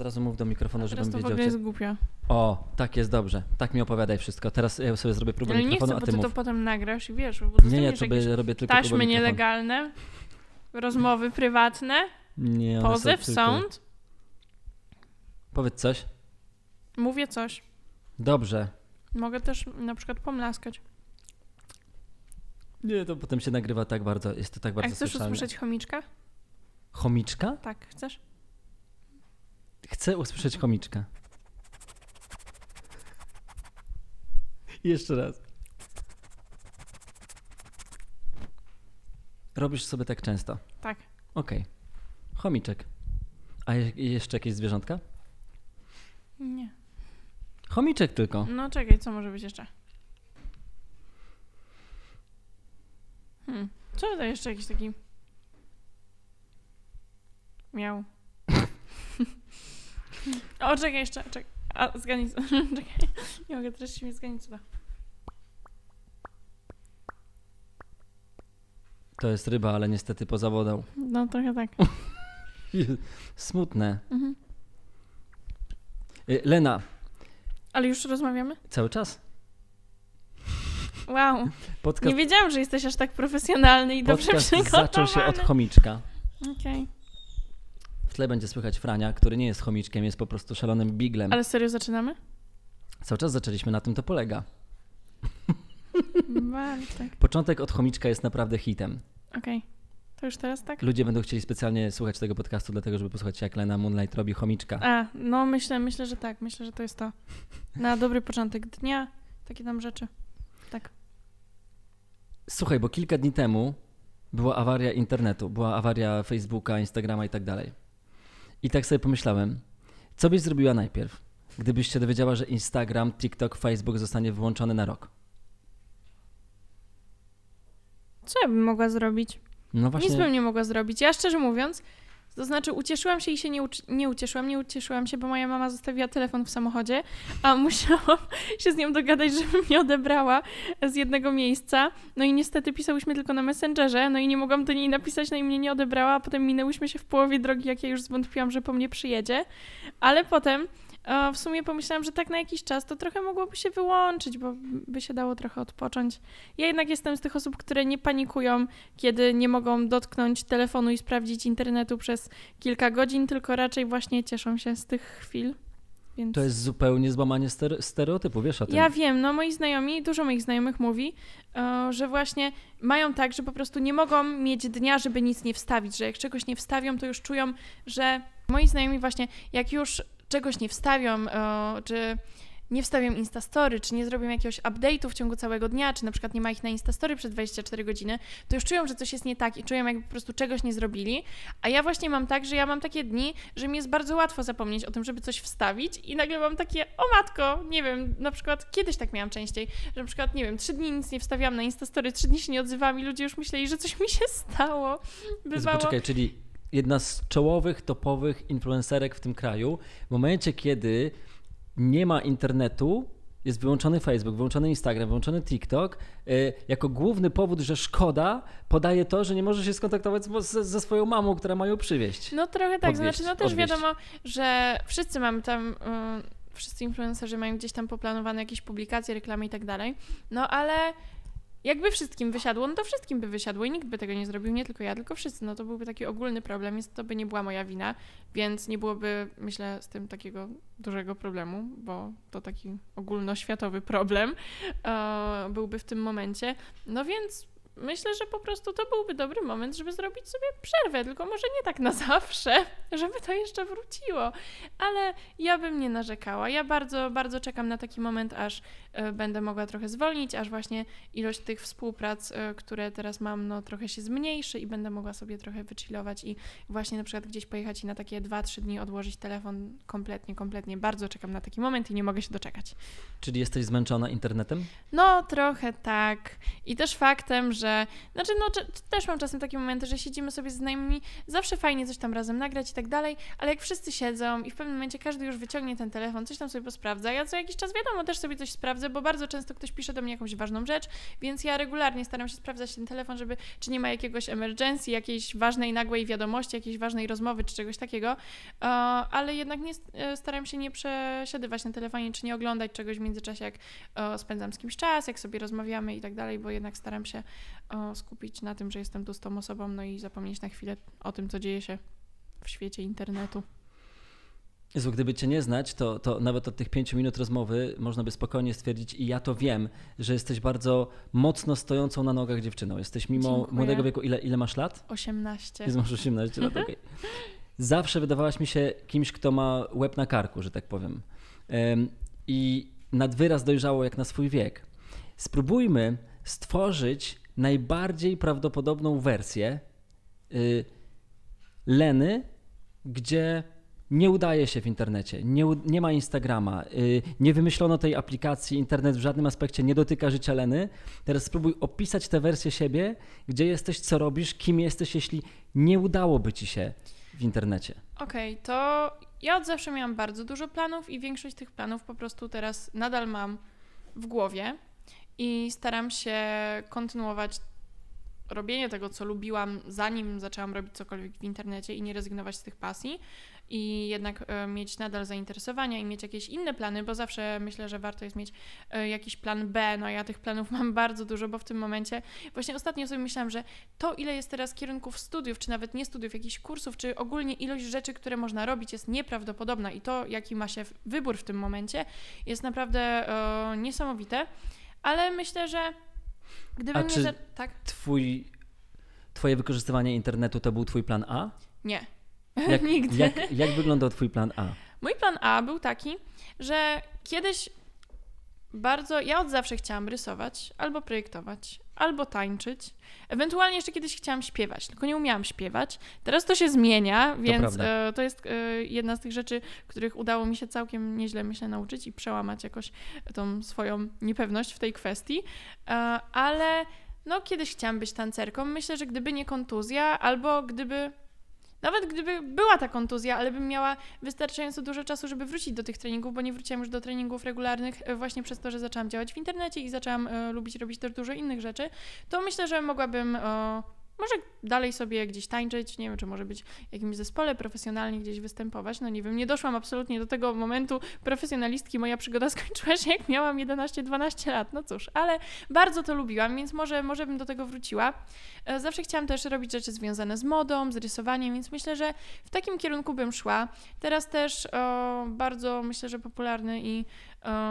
od razu mów do mikrofonu, Teraz żebym to w wiedział. ogóle Cię. jest głupio. O, tak jest dobrze. Tak mi opowiadaj wszystko. Teraz ja sobie zrobię próbę Ale nie mikrofonu, chcę, a bo ty mów. to potem nagrasz i wiesz, bo Nie, nie, to by robię tylko próbę taśmy mikrofonu. nielegalne, rozmowy prywatne, Nie, pozew, tylko- sąd. Powiedz coś. Mówię coś. Dobrze. Mogę też na przykład pomlaskać. Nie, to potem się nagrywa tak bardzo, jest to tak A bardzo chcesz słyszalne. usłyszeć chomiczka? Chomiczka? Tak, chcesz? Chcę usłyszeć chomiczka. Jeszcze raz. Robisz sobie tak często. Tak. Okej. Chomiczek. A je- jeszcze jakieś zwierzątka? Nie. Chomiczek tylko. No czekaj, co może być jeszcze? Hmm. Co to jeszcze jakiś taki... Miał. O, czekaj jeszcze, czekaj. A, zgadnij co. czekaj. Nie mogę teraz się mi zgadnij co. To jest ryba, ale niestety poza wodą. No trochę tak. Smutne. Mhm. Y, Lena, Ale już rozmawiamy? cały czas? Wow. Podcast, Nie wiedziałam, że jesteś aż tak profesjonalny i dobrze podcast przygotowany. zaczął się od chomiczka. Okej. W tle będzie słychać Frania, który nie jest chomiczkiem, jest po prostu szalonym biglem. Ale serio zaczynamy? Cały czas zaczęliśmy, na tym to polega. Bartek. Początek od chomiczka jest naprawdę hitem. Okej. To już teraz tak? Ludzie będą chcieli specjalnie słuchać tego podcastu, dlatego żeby posłuchać, jak Lena Moonlight robi chomiczka. A, no myślę, myślę, że tak. Myślę, że to jest to. Na dobry początek dnia. Takie tam rzeczy. Tak. Słuchaj, bo kilka dni temu była awaria internetu, była awaria Facebooka, Instagrama i tak dalej. I tak sobie pomyślałem, co byś zrobiła najpierw, gdybyś się dowiedziała, że Instagram, TikTok, Facebook zostanie wyłączony na rok? Co ja bym mogła zrobić? No właśnie. Nic bym nie mogła zrobić. Ja szczerze mówiąc, to znaczy ucieszyłam się i się nie, nie ucieszyłam. Nie ucieszyłam się, bo moja mama zostawiła telefon w samochodzie, a musiałam się z nią dogadać, żeby mnie odebrała z jednego miejsca. No i niestety pisałyśmy tylko na Messengerze, no i nie mogłam do niej napisać, no i mnie nie odebrała, a potem minęłyśmy się w połowie drogi, jak ja już zwątpiłam, że po mnie przyjedzie. Ale potem w sumie pomyślałam, że tak na jakiś czas to trochę mogłoby się wyłączyć, bo by się dało trochę odpocząć. Ja jednak jestem z tych osób, które nie panikują, kiedy nie mogą dotknąć telefonu i sprawdzić internetu przez kilka godzin, tylko raczej właśnie cieszą się z tych chwil. Więc... To jest zupełnie złamanie stere- stereotypu, wiesz o tym. Ja wiem, no moi znajomi, dużo moich znajomych mówi, e, że właśnie mają tak, że po prostu nie mogą mieć dnia, żeby nic nie wstawić, że jak czegoś nie wstawią, to już czują, że moi znajomi właśnie, jak już czegoś nie wstawią, e, czy nie wstawią Instastory, czy nie zrobią jakiegoś update'u w ciągu całego dnia, czy na przykład nie ma ich na Instastory przez 24 godziny, to już czują, że coś jest nie tak i czują, jakby po prostu czegoś nie zrobili. A ja właśnie mam tak, że ja mam takie dni, że mi jest bardzo łatwo zapomnieć o tym, żeby coś wstawić i nagle mam takie, o matko, nie wiem, na przykład kiedyś tak miałam częściej, że na przykład, nie wiem, trzy dni nic nie wstawiałam na Instastory, trzy dni się nie odzywałam i ludzie już myśleli, że coś mi się stało. Bywało... Poczekaj, czyli jedna z czołowych, topowych influencerek w tym kraju, w momencie, kiedy nie ma internetu, jest wyłączony Facebook, wyłączony Instagram, wyłączony TikTok, y, jako główny powód, że szkoda, podaje to, że nie może się skontaktować z, z, ze swoją mamą, która ma ją przywieźć. No trochę tak, Podwieźć, znaczy no też odwieźć. wiadomo, że wszyscy mamy tam, y, wszyscy influencerzy mają gdzieś tam poplanowane jakieś publikacje, reklamy i tak dalej, no ale jakby wszystkim wysiadło, no to wszystkim by wysiadło i nikt by tego nie zrobił, nie tylko ja, tylko wszyscy, no to byłby taki ogólny problem, więc to by nie była moja wina, więc nie byłoby, myślę, z tym takiego dużego problemu, bo to taki ogólnoświatowy problem e, byłby w tym momencie, no więc myślę, że po prostu to byłby dobry moment, żeby zrobić sobie przerwę, tylko może nie tak na zawsze, żeby to jeszcze wróciło. Ale ja bym nie narzekała. Ja bardzo, bardzo czekam na taki moment, aż e, będę mogła trochę zwolnić, aż właśnie ilość tych współprac, e, które teraz mam, no trochę się zmniejszy i będę mogła sobie trochę wychillować i właśnie na przykład gdzieś pojechać i na takie 2-3 dni odłożyć telefon kompletnie, kompletnie. Bardzo czekam na taki moment i nie mogę się doczekać. Czyli jesteś zmęczona internetem? No, trochę tak. I też faktem, że że, znaczy no też mam czasem takie momenty, że siedzimy sobie z znajomymi, zawsze fajnie coś tam razem nagrać i tak dalej, ale jak wszyscy siedzą i w pewnym momencie każdy już wyciągnie ten telefon, coś tam sobie posprawdza, ja co jakiś czas wiadomo też sobie coś sprawdzę, bo bardzo często ktoś pisze do mnie jakąś ważną rzecz, więc ja regularnie staram się sprawdzać ten telefon, żeby czy nie ma jakiegoś emergency, jakiejś ważnej, nagłej wiadomości, jakiejś ważnej rozmowy czy czegoś takiego, e, ale jednak nie e, staram się nie przesiadywać na telefonie, czy nie oglądać czegoś w międzyczasie, jak e, spędzam z kimś czas, jak sobie rozmawiamy i tak dalej, bo jednak staram się skupić na tym, że jestem tu z tą osobą, no i zapomnieć na chwilę o tym, co dzieje się w świecie internetu. Jezu, gdyby cię nie znać, to, to nawet od tych pięciu minut rozmowy można by spokojnie stwierdzić, i ja to wiem, że jesteś bardzo mocno stojącą na nogach dziewczyną. Jesteś mimo Dziękuję. młodego wieku, ile, ile masz lat? 18. Jest masz 18 lat, okej. Zawsze wydawałaś mi się kimś, kto ma łeb na karku, że tak powiem. Em, I nad wyraz dojrzało jak na swój wiek. Spróbujmy stworzyć najbardziej prawdopodobną wersję y, Leny, gdzie nie udaje się w internecie, nie, nie ma Instagrama, y, nie wymyślono tej aplikacji, internet w żadnym aspekcie nie dotyka życia Leny. Teraz spróbuj opisać tę wersję siebie, gdzie jesteś, co robisz, kim jesteś, jeśli nie udałoby ci się w internecie. Okej, to ja od zawsze miałam bardzo dużo planów i większość tych planów po prostu teraz nadal mam w głowie i staram się kontynuować robienie tego, co lubiłam, zanim zaczęłam robić cokolwiek w internecie i nie rezygnować z tych pasji i jednak e, mieć nadal zainteresowania i mieć jakieś inne plany, bo zawsze myślę, że warto jest mieć e, jakiś plan B. No ja tych planów mam bardzo dużo, bo w tym momencie właśnie ostatnio sobie myślałam, że to, ile jest teraz kierunków studiów, czy nawet nie studiów, jakichś kursów, czy ogólnie ilość rzeczy, które można robić, jest nieprawdopodobna i to, jaki ma się wybór w tym momencie, jest naprawdę e, niesamowite. Ale myślę, że gdybym A nie. czy- Za... Tak? Twój, twoje wykorzystywanie internetu to był twój plan A? Nie. Jak, Nigdy. Jak, jak wyglądał twój plan A? Mój plan A był taki, że kiedyś bardzo. Ja od zawsze chciałam rysować, albo projektować, albo tańczyć. Ewentualnie jeszcze kiedyś chciałam śpiewać, tylko nie umiałam śpiewać. Teraz to się zmienia, więc prawda. e, to jest e, jedna z tych rzeczy, których udało mi się całkiem nieźle, myślę, nauczyć i przełamać jakoś tą swoją niepewność w tej kwestii. E, ale no, kiedyś chciałam być tancerką. Myślę, że gdyby nie kontuzja, albo gdyby. Nawet gdyby była ta kontuzja, ale bym miała wystarczająco dużo czasu, żeby wrócić do tych treningów, bo nie wróciłam już do treningów regularnych e, właśnie przez to, że zaczęłam działać w internecie i zaczęłam e, lubić robić też dużo innych rzeczy, to myślę, że mogłabym może dalej sobie gdzieś tańczyć, nie wiem, czy może być w jakimś zespole profesjonalnie gdzieś występować, no nie wiem, nie doszłam absolutnie do tego momentu profesjonalistki, moja przygoda skończyła się jak miałam 11-12 lat, no cóż, ale bardzo to lubiłam, więc może, może bym do tego wróciła. E, Zawsze chciałam też robić rzeczy związane z modą, z rysowaniem, więc myślę, że w takim kierunku bym szła. Teraz też o, bardzo myślę, że popularny i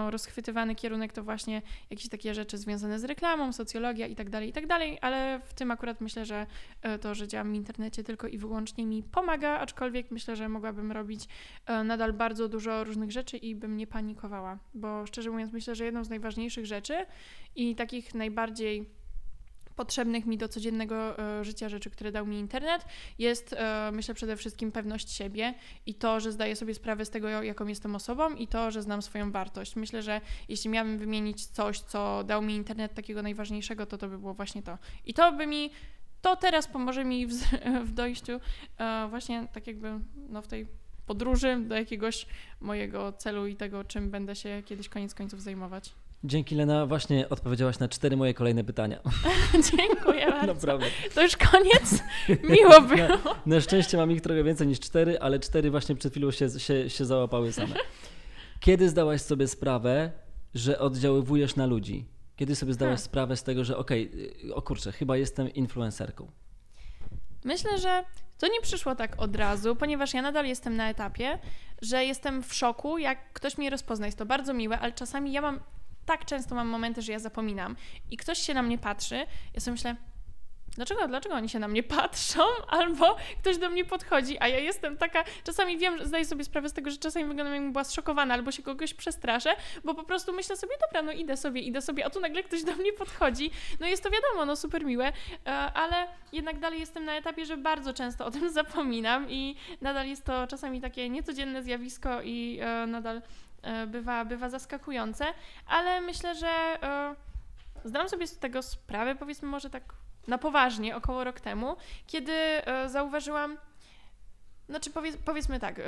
rozchwytywany kierunek to właśnie jakieś takie rzeczy związane z reklamą, socjologia i tak dalej, i tak ale w tym akurat myślę, że e, to, że działam w internecie tylko i wyłącznie mi pomaga, aczkolwiek myślę, że mogłabym robić e, nadal bardzo dużo różnych rzeczy i bym nie panikowała, bo szczerze mówiąc myślę, że jedną z najważniejszych rzeczy i takich najbardziej potrzebnych mi do codziennego e, życia rzeczy, które dał mi internet, jest e, myślę przede wszystkim pewność siebie i to, że zdaję sobie sprawę z tego, jaką jestem osobą i to, że znam swoją wartość. Myślę, że jeśli miałabym wymienić coś, co dał mi internet takiego najważniejszego, to to by było właśnie to. I to by mi to teraz pomoże mi w, w dojściu e, właśnie tak jakby no, w tej podróży do jakiegoś mojego celu i tego, czym będę się kiedyś koniec końców zajmować. Dzięki Lena, właśnie odpowiedziałaś na cztery moje kolejne pytania. Dziękuję bardzo. Naprawdę. To już koniec? Miło było. Na, na szczęście mam ich trochę więcej niż cztery, ale cztery właśnie przed chwilą się, się, się załapały same. Kiedy zdałaś sobie sprawę, że oddziaływujesz na ludzi? Kiedy sobie zdałaś Hmm. sprawę z tego, że okej, y, o kurczę, chyba jestem influencerką? Myślę, że to nie przyszło tak od razu, ponieważ ja nadal jestem na etapie, że jestem w szoku, jak ktoś mnie rozpozna. Jest to bardzo miłe, ale czasami ja mam, tak często mam momenty, że ja zapominam i ktoś się na mnie patrzy, ja sobie myślę, dlaczego, dlaczego oni się na mnie patrzą? Albo ktoś do mnie podchodzi, a ja jestem taka, czasami wiem, że zdaję sobie sprawę z tego, że czasami wyglądam jakbym była zszokowana, albo się kogoś przestraszę, bo po prostu myślę sobie, dobra, no idę sobie, idę sobie, a tu nagle ktoś do mnie podchodzi. No jest to wiadomo, no super miłe, e, ale jednak dalej jestem na etapie, że bardzo często o tym zapominam i nadal jest to czasami takie niecodzienne zjawisko i e, nadal bywa, bywa zaskakujące, ale myślę, że e, zdałam sobie z tego sprawę, powiedzmy może tak na poważnie około rok temu, kiedy e, zauważyłam, znaczy powiedz, powiedzmy tak, e,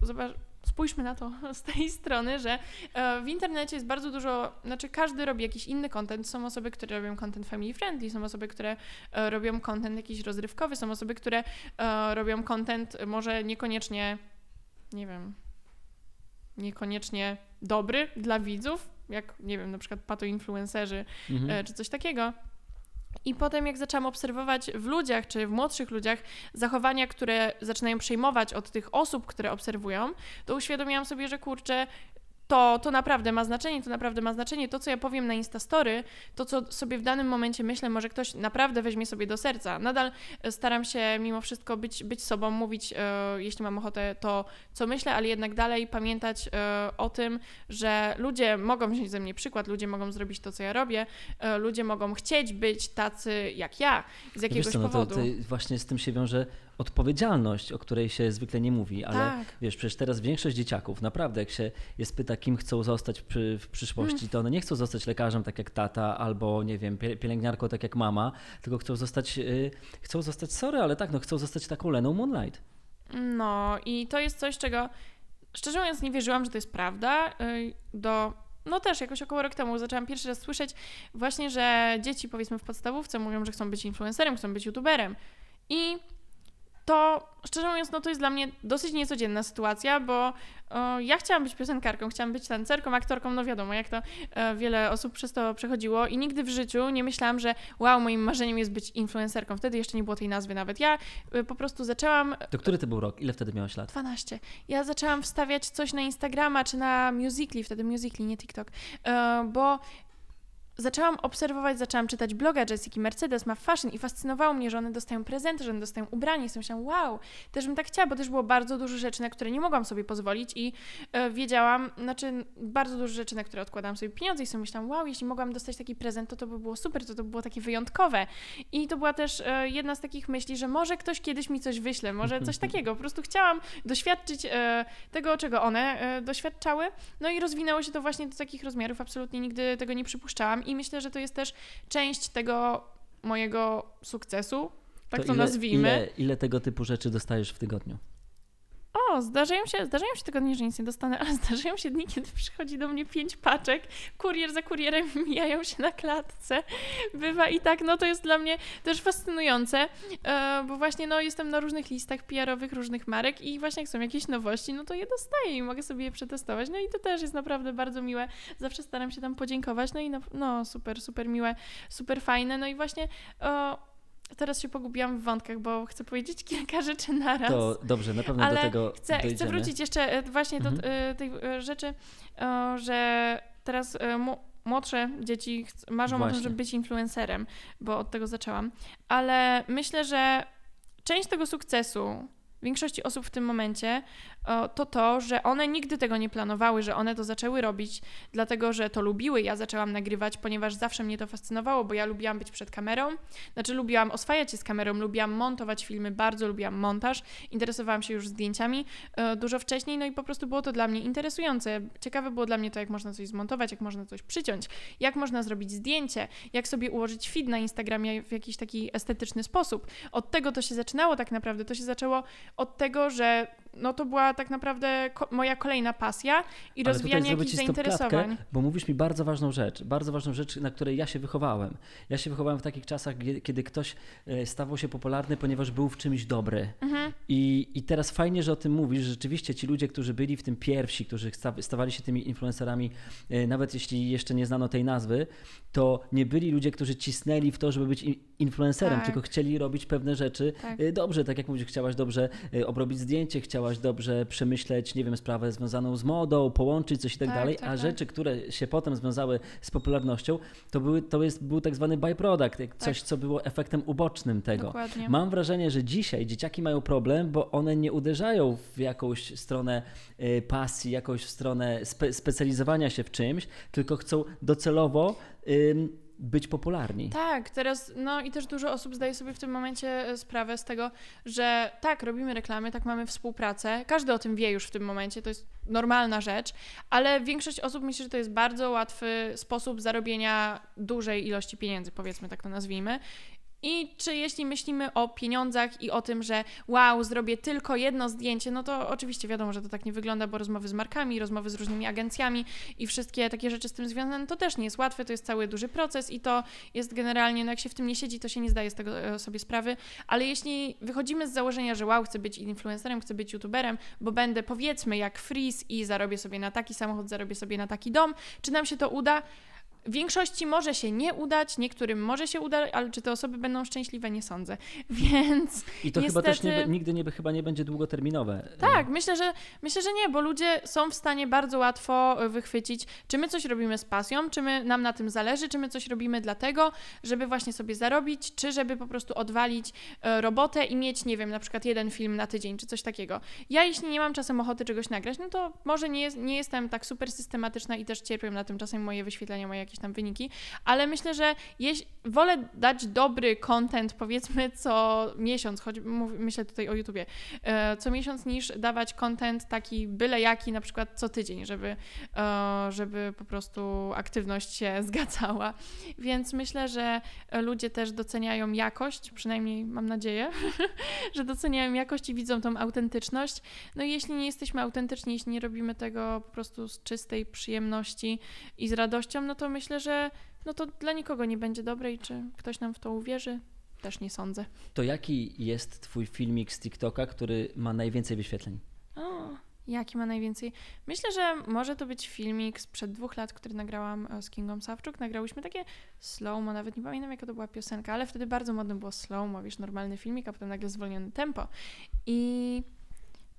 zobacz, spójrzmy na to z tej strony, że e, w internecie jest bardzo dużo, znaczy każdy robi jakiś inny content. Są osoby, które robią content family friendly, są osoby, które e, robią content jakiś rozrywkowy, są osoby, które e, robią content może niekoniecznie, nie wiem, niekoniecznie dobry dla widzów, jak nie wiem, na przykład patoinfluencerzy Mhm. e, czy coś takiego. I potem, jak zaczęłam obserwować w ludziach, czy w młodszych ludziach, zachowania, które zaczynają przejmować od tych osób, które obserwują, to uświadomiłam sobie, że kurczę, to, to naprawdę ma znaczenie, to naprawdę ma znaczenie. To, co ja powiem na Instastory, to, co sobie w danym momencie myślę, może ktoś naprawdę weźmie sobie do serca. Nadal e, staram się mimo wszystko być, być sobą, mówić, e, jeśli mam ochotę, to, co myślę, ale jednak dalej pamiętać e, o tym, że ludzie mogą wziąć ze mnie przykład, ludzie mogą zrobić to, co ja robię, e, ludzie mogą chcieć być tacy jak ja, z jakiegoś Wiesz co, no to, powodu. to właśnie z tym się wiąże odpowiedzialność, o której się zwykle nie mówi, ale Tak. wiesz, przecież teraz większość dzieciaków, naprawdę, jak się jest pyta, kim chcą zostać przy, w przyszłości, Mm. to one nie chcą zostać lekarzem tak jak tata, albo nie wiem, pie- pielęgniarką tak jak mama, tylko chcą zostać, y, chcą zostać, sorry, ale tak, no chcą zostać taką Leną Moonlight. No i to jest coś, czego szczerze mówiąc nie wierzyłam, że to jest prawda. y, Do, no też jakoś około rok temu zaczęłam pierwszy raz słyszeć właśnie, że dzieci powiedzmy w podstawówce mówią, że chcą być influencerem, chcą być youtuberem. I to szczerze mówiąc, no to jest dla mnie dosyć niecodzienna sytuacja, bo e, ja chciałam być piosenkarką, chciałam być tancerką, aktorką, no wiadomo, jak to e, wiele osób przez to przechodziło i nigdy w życiu nie myślałam, że wow, moim marzeniem jest być influencerką. Wtedy jeszcze nie było tej nazwy nawet. Ja e, po prostu zaczęłam To który to był rok? Ile wtedy miałaś lat? 12. Ja zaczęłam wstawiać coś na Instagrama czy na Musically, wtedy Musically, nie TikTok, e, bo zaczęłam obserwować, zaczęłam czytać bloga Jessica Mercedes ma fashion i fascynowało mnie, że one dostają prezenty, że one dostają ubranie. I sobie myślałam, wow, też bym tak chciała, bo też było bardzo dużo rzeczy, na które nie mogłam sobie pozwolić i e, wiedziałam, znaczy bardzo dużo rzeczy, na które odkładałam sobie pieniądze i sobie myślałam, wow, jeśli mogłam dostać taki prezent, to to by było super, to to by było takie wyjątkowe. I to była też e, jedna z takich myśli, że może ktoś kiedyś mi coś wyśle, może coś takiego. Po prostu chciałam doświadczyć e, tego, czego one e, doświadczały. No i rozwinęło się to właśnie do takich rozmiarów. Absolutnie nigdy tego nie przypuszczałam i myślę, że to jest też część tego mojego sukcesu, tak to, ile, nazwijmy. Ile, ile tego typu rzeczy dostajesz w tygodniu? O, zdarzają się, zdarzają się tygodnie, że nic nie dostanę, ale zdarzają się dni, kiedy przychodzi do mnie pięć paczek, kurier za kurierem mijają się na klatce. Bywa i tak, no to jest dla mnie też fascynujące, e, bo właśnie no jestem na różnych listach PR-owych różnych marek i właśnie jak są jakieś nowości, no to je dostaję i mogę sobie je przetestować. No i to też jest naprawdę bardzo miłe. Zawsze staram się tam podziękować, no i no, no super, super miłe, super fajne. No i właśnie o, teraz się pogubiłam w wątkach, bo chcę powiedzieć kilka rzeczy naraz. To dobrze, na pewno Ale do tego chcę, chcę dojdziemy. wrócić jeszcze e, właśnie do Mhm. e, tej e, rzeczy, że teraz młodsze dzieci marzą o tym, Właśnie. żeby być influencerem, bo od tego zaczęłam. Ale myślę, że część tego sukcesu większości osób w tym momencie to to, że one nigdy tego nie planowały, że one to zaczęły robić, dlatego że to lubiły. Ja zaczęłam nagrywać, ponieważ zawsze mnie to fascynowało, bo ja lubiłam być przed kamerą. Znaczy, lubiłam oswajać się z kamerą, lubiłam montować filmy, bardzo lubiłam montaż. Interesowałam się już zdjęciami dużo wcześniej, no i po prostu było to dla mnie interesujące. Ciekawe było dla mnie to, jak można coś zmontować, jak można coś przyciąć, jak można zrobić zdjęcie, jak sobie ułożyć feed na Instagramie w jakiś taki estetyczny sposób. Od tego to się zaczynało tak naprawdę. To się zaczęło od tego, że no to była tak naprawdę ko- moja kolejna pasja i Ale rozwijanie jakichś zainteresowań. Bo mówisz mi bardzo ważną rzecz, bardzo ważną rzecz, na której ja się wychowałem. Ja się wychowałem w takich czasach, kiedy ktoś e, stawał się popularny, ponieważ był w czymś dobry. Mhm. I, I teraz fajnie, że o tym mówisz. że Rzeczywiście ci ludzie, którzy byli w tym pierwsi, którzy sta- stawali się tymi influencerami, e, nawet jeśli jeszcze nie znano tej nazwy, to nie byli ludzie, którzy cisnęli w to, żeby być influencerem, Tak. tylko chcieli robić pewne rzeczy Tak. e, dobrze, tak jak mówisz, chciałaś dobrze obrobić zdjęcie, chciałaś dobrze przemyśleć, nie wiem, sprawę związaną z modą, połączyć coś i tak, Tak, dalej, tak, a tak. rzeczy, które się potem związały z popularnością, to, były, to jest, był tak zwany byproduct, jak coś, co było efektem ubocznym tego. Dokładnie. Mam wrażenie, że dzisiaj dzieciaki mają problem, bo one nie uderzają w jakąś stronę y, pasji, jakąś w stronę spe specjalizowania się w czymś, tylko chcą docelowo ym, być popularni. Tak, teraz, no i też dużo osób zdaje sobie w tym momencie e, sprawę z tego, że tak, robimy reklamy, tak mamy współpracę. Każdy o tym wie już w tym momencie, to jest normalna rzecz, ale większość osób myśli, że to jest bardzo łatwy sposób zarobienia dużej ilości pieniędzy, powiedzmy tak to nazwijmy. I czy jeśli myślimy o pieniądzach i o tym, że wow, zrobię tylko jedno zdjęcie, no to oczywiście wiadomo, że to tak nie wygląda, bo rozmowy z markami, rozmowy z różnymi agencjami i wszystkie takie rzeczy z tym związane, to też nie jest łatwe, to jest cały duży proces i to jest generalnie, no jak się w tym nie siedzi, to się nie zdaje z tego e, sobie sprawy, ale jeśli wychodzimy z założenia, że wow, chcę być influencerem, chcę być youtuberem, bo będę powiedzmy jak Freeze i zarobię sobie na taki samochód, zarobię sobie na taki dom, czy nam się to uda? Większości może się nie udać, niektórym może się udać, ale czy te osoby będą szczęśliwe, nie sądzę. Więc I to niestety... chyba też nie, nigdy nie, chyba nie będzie długoterminowe. Tak, myślę że, myślę, że nie, bo ludzie są w stanie bardzo łatwo e, wychwycić, czy my coś robimy z pasją, czy my, nam na tym zależy, czy my coś robimy dlatego, żeby właśnie sobie zarobić, czy żeby po prostu odwalić e, robotę i mieć, nie wiem, na przykład jeden film na tydzień, czy coś takiego. Ja jeśli nie mam czasem ochoty czegoś nagrać, no to może nie, jest, nie jestem tak super systematyczna i też cierpię na tym czasem moje wyświetlenia, moje jakieś tam wyniki, ale myślę, że jeś, wolę dać dobry content, powiedzmy, co miesiąc, choć mów, myślę tutaj o YouTubie, e, co miesiąc niż dawać content taki byle jaki, na przykład co tydzień, żeby, e, żeby po prostu aktywność się zgadzała. Więc myślę, że ludzie też doceniają jakość, przynajmniej mam nadzieję, że doceniają jakość i widzą tą autentyczność. No i jeśli nie jesteśmy autentyczni, jeśli nie robimy tego po prostu z czystej przyjemności i z radością, no to myślę, że no to dla nikogo nie będzie dobre i czy ktoś nam w to uwierzy, też nie sądzę. To jaki jest twój filmik z TikToka, który ma najwięcej wyświetleń? O, jaki ma najwięcej? Myślę, że może to być filmik sprzed dwóch lat, który nagrałam e, z Kingą Sawczuk. Nagrałyśmy takie slow-mo, nawet nie pamiętam jaka to była piosenka, ale wtedy bardzo modne było slow-mo, wiesz, normalny filmik, a potem nagle zwolnione tempo. I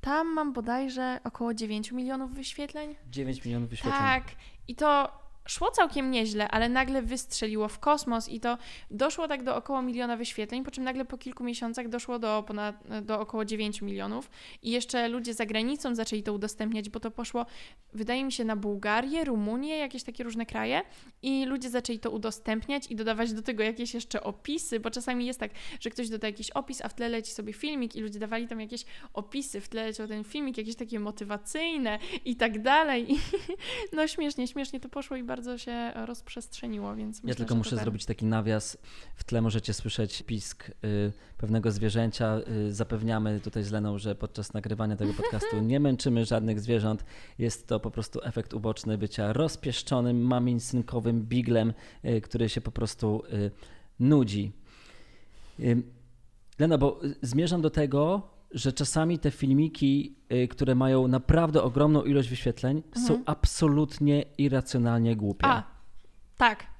tam mam bodajże około 9 milionów wyświetleń. 9 milionów wyświetleń. Tak. I to szło całkiem nieźle, ale nagle wystrzeliło w kosmos i to doszło tak do około miliona wyświetleń, po czym nagle po kilku miesiącach doszło do, ponad, do około 9 milionów i jeszcze ludzie za granicą zaczęli to udostępniać, bo to poszło, wydaje mi się, na Bułgarię, Rumunię, jakieś takie różne kraje i ludzie zaczęli to udostępniać i dodawać do tego jakieś jeszcze opisy, bo czasami jest tak, że ktoś doda jakiś opis, a w tle leci sobie filmik i ludzie dawali tam jakieś opisy, w tle leciał ten filmik, jakieś takie motywacyjne i tak dalej. I no śmiesznie, śmiesznie to poszło i bardzo się rozprzestrzeniło, więc Ja myślę, tylko muszę tak. zrobić taki nawias. W tle możecie słyszeć pisk y, pewnego zwierzęcia. Y, zapewniamy tutaj z Leną, że podczas nagrywania tego podcastu nie męczymy żadnych zwierząt. Jest to po prostu efekt uboczny bycia rozpieszczonym, mamińsynkowym biglem, y, który się po prostu y, nudzi. Y, Lena, bo y, zmierzam do tego, że czasami te filmiki, y, które mają naprawdę ogromną ilość wyświetleń, są absolutnie irracjonalnie głupie. A, tak.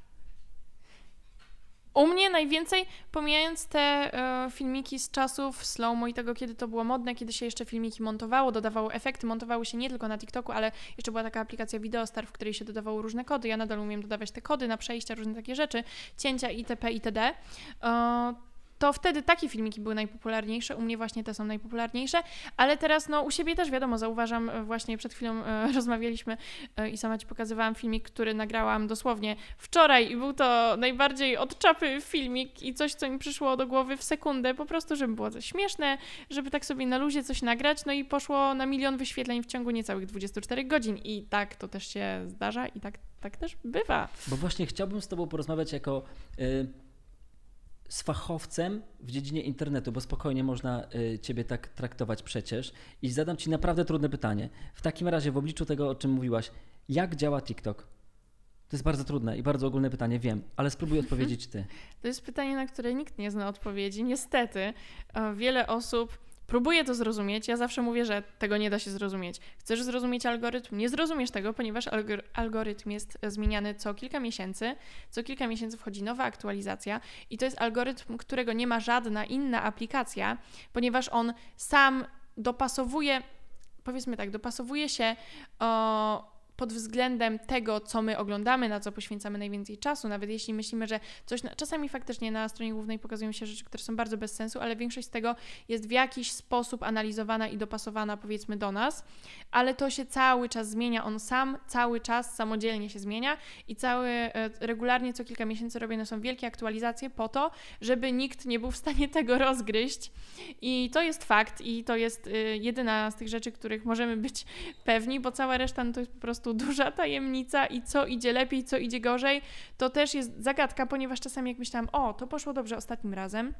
U mnie najwięcej, pomijając te e, filmiki z czasów slow-mo i tego, kiedy to było modne, kiedy się jeszcze filmiki montowało, dodawało efekty, montowały się nie tylko na TikToku, ale jeszcze była taka aplikacja Videostar, w której się dodawało różne kody. Ja nadal umiem dodawać te kody na przejścia, różne takie rzeczy, cięcia itp. itd. E, to wtedy takie filmiki były najpopularniejsze, u mnie właśnie te są najpopularniejsze, ale teraz no u siebie też wiadomo, zauważam, e, właśnie przed chwilą e, rozmawialiśmy e, i sama Ci pokazywałam filmik, który nagrałam dosłownie wczoraj i był to najbardziej od czapy filmik i coś, co mi przyszło do głowy w sekundę, po prostu, żeby było coś śmieszne, żeby tak sobie na luzie coś nagrać, no i poszło na milion wyświetleń w ciągu niecałych 24 godzin i tak to też się zdarza i tak, tak też bywa. Bo właśnie chciałbym z Tobą porozmawiać jako y, z fachowcem w dziedzinie internetu, bo spokojnie można y, Ciebie tak traktować przecież. I zadam Ci naprawdę trudne pytanie. W takim razie, w obliczu tego, o czym mówiłaś, jak działa TikTok? To jest bardzo trudne i bardzo ogólne pytanie, wiem, ale spróbuj odpowiedzieć Ty. To jest pytanie, na które nikt nie zna odpowiedzi. Niestety, e, wiele osób próbuje to zrozumieć. Ja zawsze mówię, że tego nie da się zrozumieć. Chcesz zrozumieć algorytm? Nie zrozumiesz tego, ponieważ algor- algorytm jest zmieniany co kilka miesięcy. Co kilka miesięcy wchodzi nowa aktualizacja i to jest algorytm, którego nie ma żadna inna aplikacja, ponieważ on sam dopasowuje, powiedzmy tak, dopasowuje się o, pod względem tego, co my oglądamy, na co poświęcamy najwięcej czasu, nawet jeśli myślimy, że coś, na, czasami faktycznie na stronie głównej pokazują się rzeczy, które są bardzo bez sensu, ale większość z tego jest w jakiś sposób analizowana i dopasowana powiedzmy do nas, ale to się cały czas zmienia, on sam cały czas samodzielnie się zmienia i cały, e, regularnie co kilka miesięcy robione są wielkie aktualizacje po to, żeby nikt nie był w stanie tego rozgryźć. I to jest fakt i to jest y, jedyna z tych rzeczy, których możemy być pewni, bo cała reszta no, to jest po prostu prostu duża tajemnica i co idzie lepiej, co idzie gorzej, to też jest zagadka, ponieważ czasami jak myślałam, o, to poszło dobrze ostatnim razem,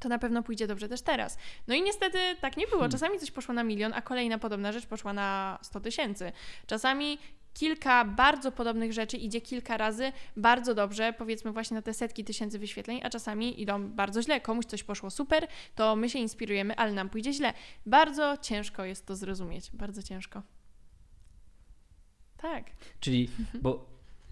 to na pewno pójdzie dobrze też teraz. No i niestety tak nie było. Hmm. Czasami coś poszło na milion, a kolejna podobna rzecz poszła na 100 tysięcy. Czasami kilka bardzo podobnych rzeczy idzie kilka razy bardzo dobrze, powiedzmy właśnie na te setki tysięcy wyświetleń, a czasami idą bardzo źle. Komuś coś poszło super, to my się inspirujemy, ale nam pójdzie źle. Bardzo ciężko jest to zrozumieć, bardzo ciężko. Tak. Czyli, bo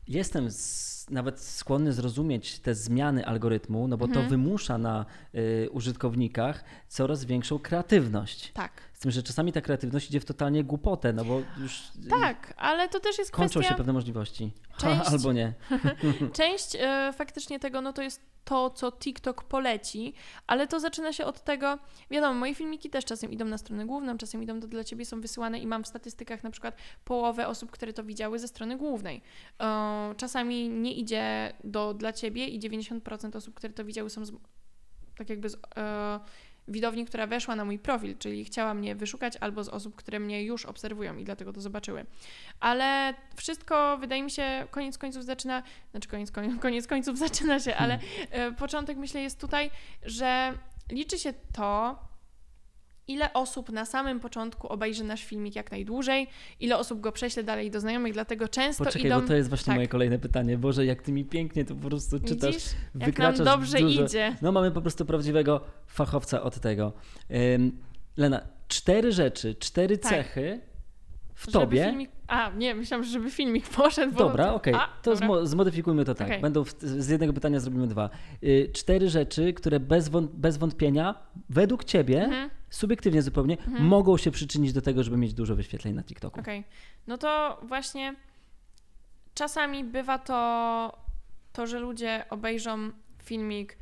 jestem z, nawet skłonny zrozumieć te zmiany algorytmu, no bo to Mhm. wymusza na y, użytkownikach coraz większą kreatywność. Tak. Z tym, że czasami ta kreatywność idzie w totalnie głupotę, no bo już y, Tak, ale to też jest kończą kwestia... się pewne możliwości. Część- Albo nie. Część e, faktycznie tego, no to jest to, co TikTok poleci, ale to zaczyna się od tego, wiadomo, moje filmiki też czasem idą na stronę główną, czasem idą do dla Ciebie, są wysyłane i mam w statystykach na przykład połowę osób, które to widziały ze strony głównej. Czasami nie idzie do dla Ciebie i 90% osób, które to widziały są z, tak jakby z widowni, która weszła na mój profil, czyli chciała mnie wyszukać albo z osób, które mnie już obserwują i dlatego to zobaczyły. Ale wszystko, wydaje mi się, koniec końców zaczyna, znaczy koniec, koniec, koniec końców zaczyna się, ale e, początek myślę jest tutaj, że liczy się to, ile osób na samym początku obejrzy nasz filmik jak najdłużej, ile osób go prześle dalej do znajomych, dlatego często Poczekaj, idą... bo to jest właśnie tak. moje kolejne pytanie. Boże, jak ty mi pięknie to po prostu czytasz, Widzisz, jak nam wykraczasz dobrze dużo. idzie. No mamy po prostu prawdziwego fachowca od tego. Ym, Lena, cztery rzeczy, cztery Tak. cechy w Żeby tobie. Filmik... A, nie, myślałam, żeby filmik poszedł. Bo... Dobra, okej, A, to dobra. zmo- zmodyfikujmy to tak. Okej. Będą w, z jednego pytania zrobimy dwa. Y, cztery rzeczy, które bez, wąt- bez wątpienia, według ciebie, Mhm. Subiektywnie zupełnie, Mhm. mogą się przyczynić do tego, żeby mieć dużo wyświetleń na TikToku. Okej. No to właśnie czasami bywa to, to, że ludzie obejrzą filmik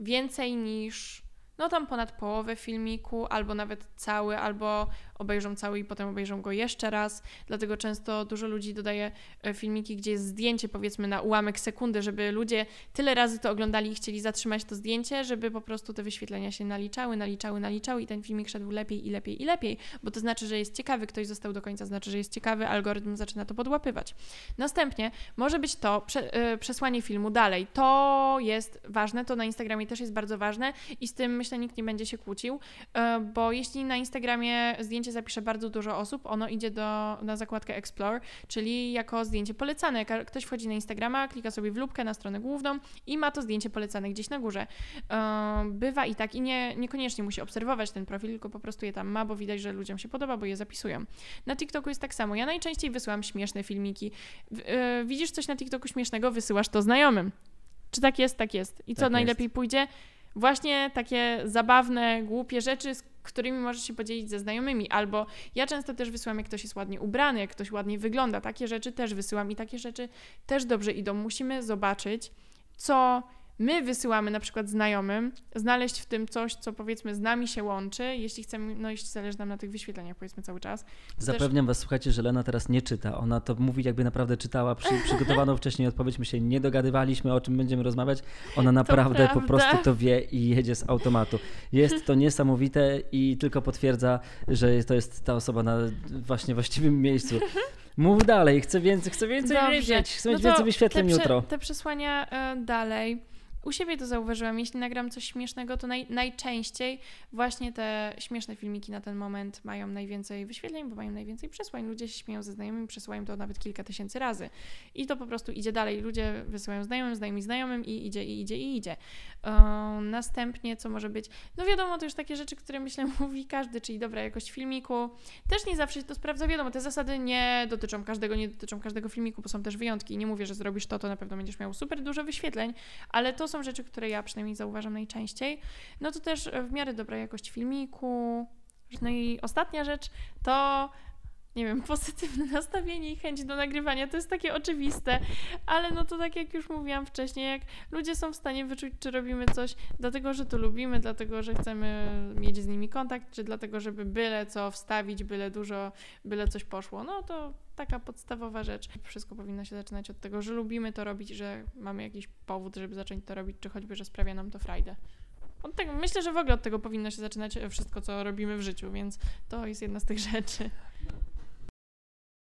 więcej niż no tam ponad połowę filmiku, albo nawet cały, albo obejrzą cały i potem obejrzą go jeszcze raz. Dlatego często dużo ludzi dodaje e, filmiki, gdzie jest zdjęcie powiedzmy na ułamek sekundy, żeby ludzie tyle razy to oglądali i chcieli zatrzymać to zdjęcie, żeby po prostu te wyświetlenia się naliczały, naliczały, naliczały i ten filmik szedł lepiej i lepiej i lepiej, bo to znaczy, że jest ciekawy, ktoś został do końca, znaczy, że jest ciekawy, algorytm zaczyna to podłapywać. Następnie może być to prze, e, przesłanie filmu dalej. To jest ważne, to na Instagramie też jest bardzo ważne i z tym myślę nikt nie będzie się kłócił, e, bo jeśli na Instagramie zdjęcie zapisze bardzo dużo osób, ono idzie do, na zakładkę Explore, czyli jako zdjęcie polecane. Jak ktoś wchodzi na Instagrama, klika sobie w lubkę na stronę główną i ma to zdjęcie polecane gdzieś na górze. E, Bywa i tak i nie, niekoniecznie musi obserwować ten profil, tylko po prostu je tam ma, bo widać, że ludziom się podoba, bo je zapisują. Na TikToku jest tak samo. Ja najczęściej wysyłam śmieszne filmiki. E, Widzisz coś na TikToku śmiesznego, wysyłasz to znajomym. Czy tak jest? Tak jest. I co Tak najlepiej pójdzie? Właśnie takie zabawne, głupie rzeczy, z którymi możesz się podzielić ze znajomymi. Albo ja często też wysyłam, jak ktoś jest ładnie ubrany, jak ktoś ładnie wygląda. Takie rzeczy też wysyłam i takie rzeczy też dobrze idą. Musimy zobaczyć, co my wysyłamy na przykład znajomym, znaleźć w tym coś, co powiedzmy z nami się łączy, jeśli chcemy, no jeśli zależy nam na tych wyświetleniach powiedzmy cały czas. To też- Zapewniam was, słuchajcie, że Lena teraz nie czyta. Ona to mówi, jakby naprawdę czytała przy, przygotowaną wcześniej odpowiedź. My się nie dogadywaliśmy, o czym będziemy rozmawiać. Ona naprawdę po prostu to wie i jedzie z automatu. Jest to niesamowite i tylko potwierdza, że to jest ta osoba na właśnie właściwym miejscu. Mów dalej, chcę więcej, chcę więcej Dobrze. wiedzieć, chcę No więcej wyświetleń te jutro. Te przesłania e, dalej. U siebie to zauważyłam. Jeśli nagram coś śmiesznego, to naj, najczęściej właśnie te śmieszne filmiki na ten moment mają najwięcej wyświetleń, bo mają najwięcej przesłań. Ludzie się śmieją ze znajomymi, przesyłają to nawet kilka tysięcy razy. I to po prostu idzie dalej. Ludzie wysyłają znajomym, znajomi znajomym i idzie, i idzie, i idzie. E, następnie, co może być? No wiadomo, to już takie rzeczy, które myślę mówi każdy, czyli dobra jakość filmiku. Też nie zawsze się to sprawdza. Wiadomo, te zasady nie dotyczą każdego, nie dotyczą każdego filmiku, bo są też wyjątki. Nie mówię, że zrobisz to, to na pewno będziesz miał super dużo wyświetleń, ale to są rzeczy, które ja przynajmniej zauważam najczęściej. No to też w miarę dobra jakość filmiku. No i ostatnia rzecz to nie wiem, pozytywne nastawienie i chęć do nagrywania. To jest takie oczywiste, ale no to tak jak już mówiłam wcześniej, jak ludzie są w stanie wyczuć, czy robimy coś dlatego, że to lubimy, dlatego, że chcemy mieć z nimi kontakt, czy dlatego, żeby byle co wstawić, byle dużo, byle coś poszło. No to taka podstawowa rzecz. Wszystko powinno się zaczynać od tego, że lubimy to robić, że mamy jakiś powód, żeby zacząć to robić, czy choćby, że sprawia nam to frajdę. Myślę, że w ogóle od tego powinno się zaczynać wszystko, co robimy w życiu, więc to jest jedna z tych rzeczy.